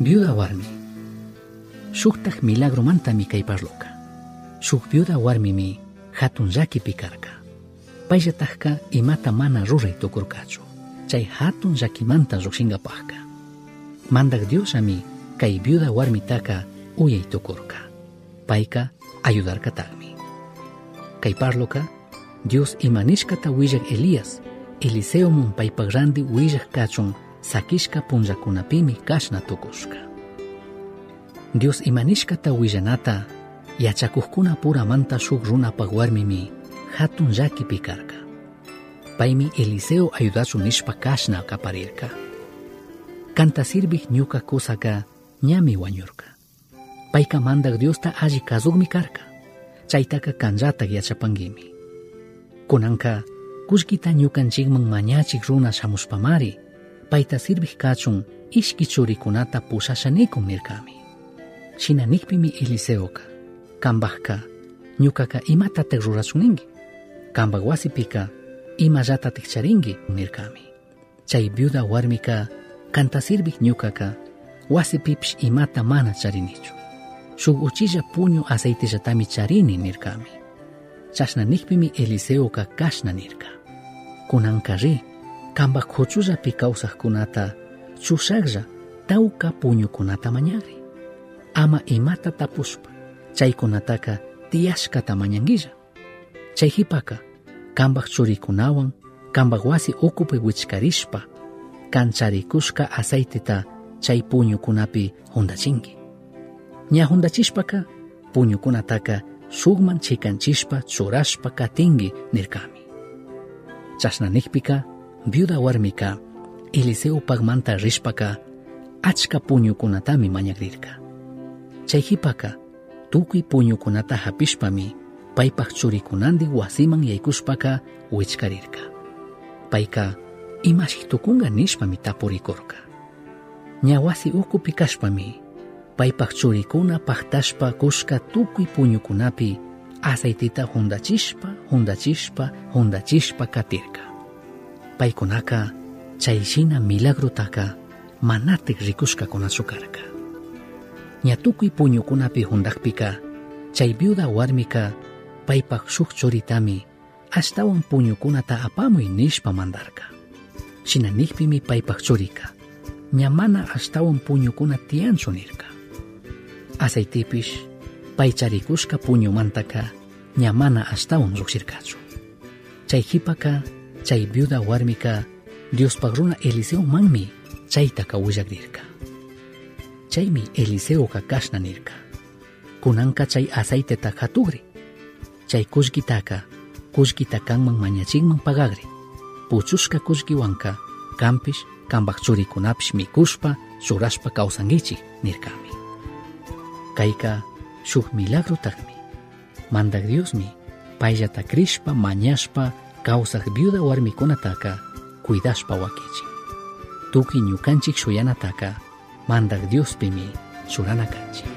Viuda warmi. Milagro mantami kayparloka. Shuk viuda warmimi hatun llakipi karka. Payllataqka imata mana ruray tukurkachu. Chay hatun llakimanta llukshinkapaqka. Mandak Dios ami kay viuda warmitaka uyay tukurka. Payka ayudarkataqmi. Kay parloka Dios imanishkata willak Elías Eliseo mun paypak randi willak kachun sakishka punllakunapimi kashna tukushka. Dios imanishkata willanata yachakukkuna puramanta shuk runapak warmimi hatun llakipi karka. Paymi Eliseo ayudachu nishpa kashna kaparirka. Kanta sirvik ñuka kusaka ñami wañurka. Payka mandak Diosta alli kazugmi karka. Chaytaka kanllatak yachapangimi. Kunanka kullkita ñukanchikman mañachik runa shamushpamari payta sirvik kachun ishki churikunata pushashanikun nirkami. Shina nikpimi Eliseoka, kambajka, ñukaka imatatek rurasuningi, kambak wasipika imallatatek charingi nirkami. Chay viuda warmika kanta sirvik ñukaka wasipipish imata mana charinichu. Shuk uchilla puño aceitillatami charini nirkami. Chashna nikpimi Eliseoka kashna nirka. Kunanka ri, kambak huchullapi kawsaqkunata chushaqlla tawka puñukunata mañagri. Ama imata tapushpa, chaykunataka tiyashkata mañanguilla. Chay hipaka, kambak churikunawan, kambak wasi ukupi wichkarishpa, kancharikushka aceitita chay puñukunapi hundachinki. Ña hundachishpaka, puñukunataka shukman chikanchishpa churashpa katingi nirkami. Chashna nikpika, viuda warmiqa Eliseo-pagmanta rishpaka achka puñukunatami mañakrirqa chay qipaqa tukuy puñukunata hapishpami paypaq churikunandik wasiman yaykushpaqa uichkarirka. Paika imashi tukunqa nishpami tapurikurqa ña wasi ukupi kashpami paypaq churikuna paqtashpa kushka tukuy puñukunapi aceitita hundachishpa hundachishpa hundachishpa katirqa paykunaka chayshina milagrotaka manatik rikushkakunachukarka ña tukuy puñukunapi juntaqpika chay viuda warmika paypak shuk churitami ashtawan puñukunata apamuy nishpa mandarka. Shinanigpimi paypak churika ña mana ashtawan puñukuna tiyanchu nirka aceitepish pay charikushka puñumantaka ña mana ashtawan lluqsirkachu chayqipaka chay viuda warmika Diospak runa Eliseo manmi chaytaka willagrirka. Chaymi Eliseo kashna nirka. Kunanka chay aceiteta hatugri. Chay kushkitaka kushkita kanman mañachikman pagagri. Puchushka kushkiwanka kampish kambak churikunapish mikushpa churashpa kawsangichik nirkami. Kayka shuk milagro takmi. Mandak Diosmi payllata krishpa mañashpa kawsak viuda warmikunataka cuidashpa wakichik. Tuki ñukanchik shuyanataka mandak Diospimi churana kanchik.